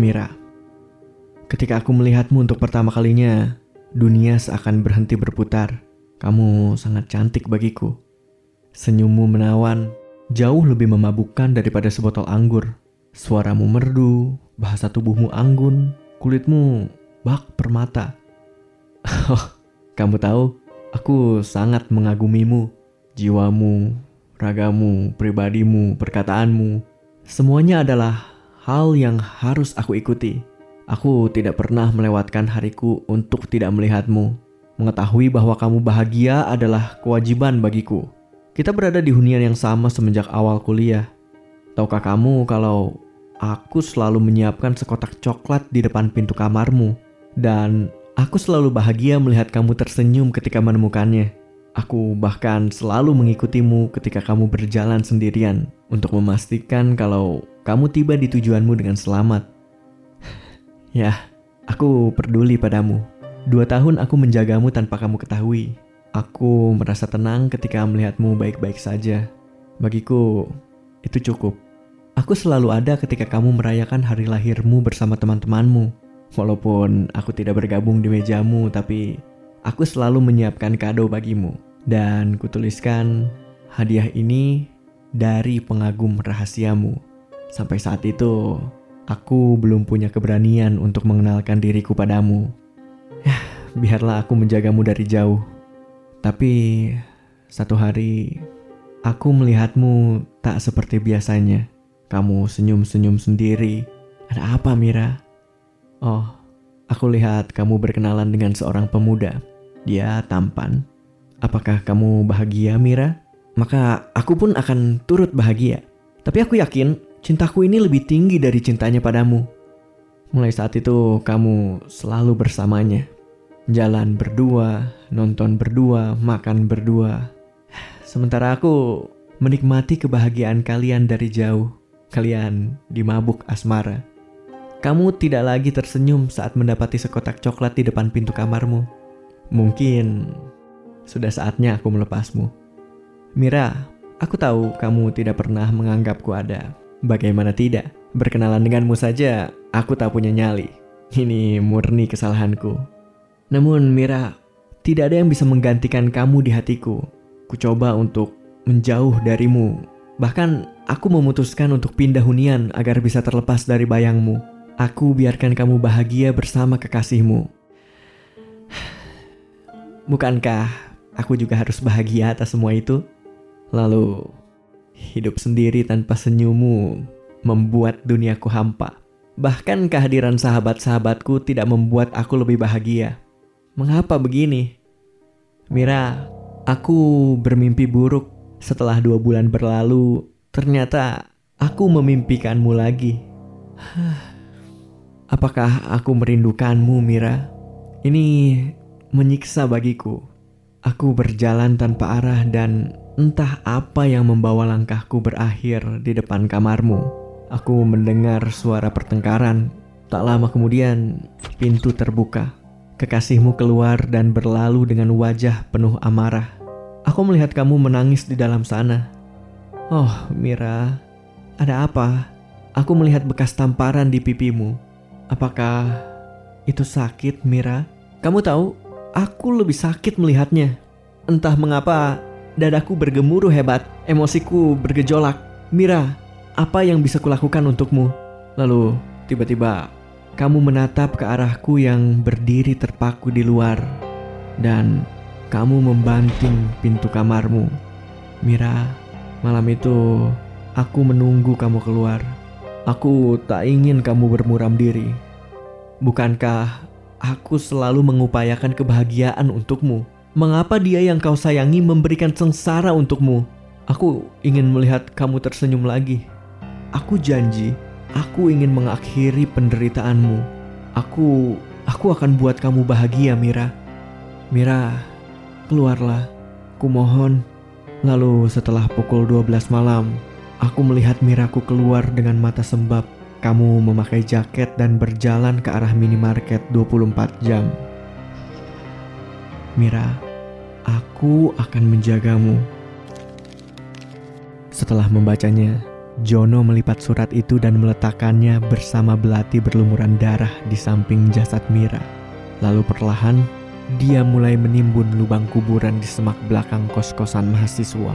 Mira. Ketika aku melihatmu untuk pertama kalinya, dunia seakan berhenti berputar. Kamu sangat cantik bagiku. Senyummu menawan, jauh lebih memabukkan daripada sebotol anggur. Suaramu merdu, bahasa tubuhmu anggun, kulitmu bak permata. Oh, kamu tahu, aku sangat mengagumimu, jiwamu, ragamu, pribadimu, perkataanmu. Semuanya adalah hal yang harus aku ikuti. Aku tidak pernah melewatkan hariku untuk tidak melihatmu. Mengetahui bahwa kamu bahagia adalah kewajiban bagiku. Kita berada di hunian yang sama semenjak awal kuliah. Tahukah kamu kalau aku selalu menyiapkan sekotak coklat di depan pintu kamarmu? Dan aku selalu bahagia melihat kamu tersenyum ketika menemukannya. Aku bahkan selalu mengikutimu ketika kamu berjalan sendirian untuk memastikan kalau kamu tiba di tujuanmu dengan selamat. Ya, aku peduli padamu. Dua tahun aku menjagamu tanpa kamu ketahui. Aku merasa tenang ketika melihatmu baik-baik saja. Bagiku, itu cukup. Aku selalu ada ketika kamu merayakan hari lahirmu bersama teman-temanmu. Walaupun aku tidak bergabung di mejamu, tapi aku selalu menyiapkan kado bagimu. Dan kutuliskan hadiah ini dari pengagum rahasiamu. Sampai saat itu, Aku belum punya keberanian untuk mengenalkan diriku padamu. Ya, biarlah aku menjagamu dari jauh. Tapi satu hari aku melihatmu tak seperti biasanya. Kamu senyum-senyum sendiri. Ada apa, Mira? Oh, aku lihat kamu berkenalan dengan seorang pemuda. Dia tampan. Apakah kamu bahagia, Mira? Maka aku pun akan turut bahagia. Tapi aku yakin Cintaku ini lebih tinggi dari cintanya padamu. Mulai saat itu kamu selalu bersamanya. Jalan berdua, nonton berdua, makan berdua. Sementara aku menikmati kebahagiaan kalian dari jauh. Kalian dimabuk asmara. Kamu tidak lagi tersenyum saat mendapati sekotak coklat di depan pintu kamarmu. Mungkin sudah saatnya aku melepasmu. Mira, aku tahu kamu tidak pernah menganggapku ada. Bagaimana tidak? Berkenalan denganmu saja, aku tak punya nyali. Ini murni kesalahanku. Namun Mira, tidak ada yang bisa menggantikan kamu di hatiku. Ku coba untuk menjauh darimu. Bahkan aku memutuskan untuk pindah hunian agar bisa terlepas dari bayangmu. Aku biarkan kamu bahagia bersama kekasihmu. Bukankah aku juga harus bahagia atas semua itu? Lalu, Hidup sendiri tanpa senyummu membuat duniaku hampa. Bahkan kehadiran sahabat-sahabatku tidak membuat aku lebih bahagia. Mengapa begini? Mira, aku bermimpi buruk. Setelah dua bulan berlalu, ternyata aku memimpikanmu lagi. Apakah aku merindukanmu, Mira? Ini menyiksa bagiku. Aku berjalan tanpa arah dan Entah apa yang membawa langkahku berakhir di depan kamarmu. Aku mendengar suara pertengkaran. Tak lama kemudian, pintu terbuka. Kekasihmu keluar dan berlalu dengan wajah penuh amarah. Aku melihat kamu menangis di dalam sana. Oh, Mira, ada apa? Aku melihat bekas tamparan di pipimu. Apakah itu sakit, Mira? Kamu tahu, aku lebih sakit melihatnya. Entah mengapa Dadaku bergemuruh hebat, emosiku bergejolak. Mira, apa yang bisa kulakukan untukmu? Lalu, tiba-tiba, kamu menatap ke arahku yang berdiri terpaku di luar. Dan kamu membanting pintu kamarmu. Mira, malam itu aku menunggu kamu keluar. Aku tak ingin kamu bermuram diri. Bukankah aku selalu mengupayakan kebahagiaan untukmu? Mengapa dia yang kau sayangi memberikan sengsara untukmu? Aku ingin melihat kamu tersenyum lagi. Aku janji, aku ingin mengakhiri penderitaanmu. Aku, aku akan buat kamu bahagia, Mira. Mira, keluarlah. Kumohon. Lalu setelah pukul 12 malam, aku melihat Miraku keluar dengan mata sembab. Kamu memakai jaket dan berjalan ke arah minimarket 24 jam. Mira, Aku akan menjagamu. Setelah membacanya, Jono melipat surat itu dan meletakkannya bersama belati berlumuran darah di samping jasad Mira. Lalu perlahan, dia mulai menimbun lubang kuburan di semak belakang kos-kosan mahasiswa.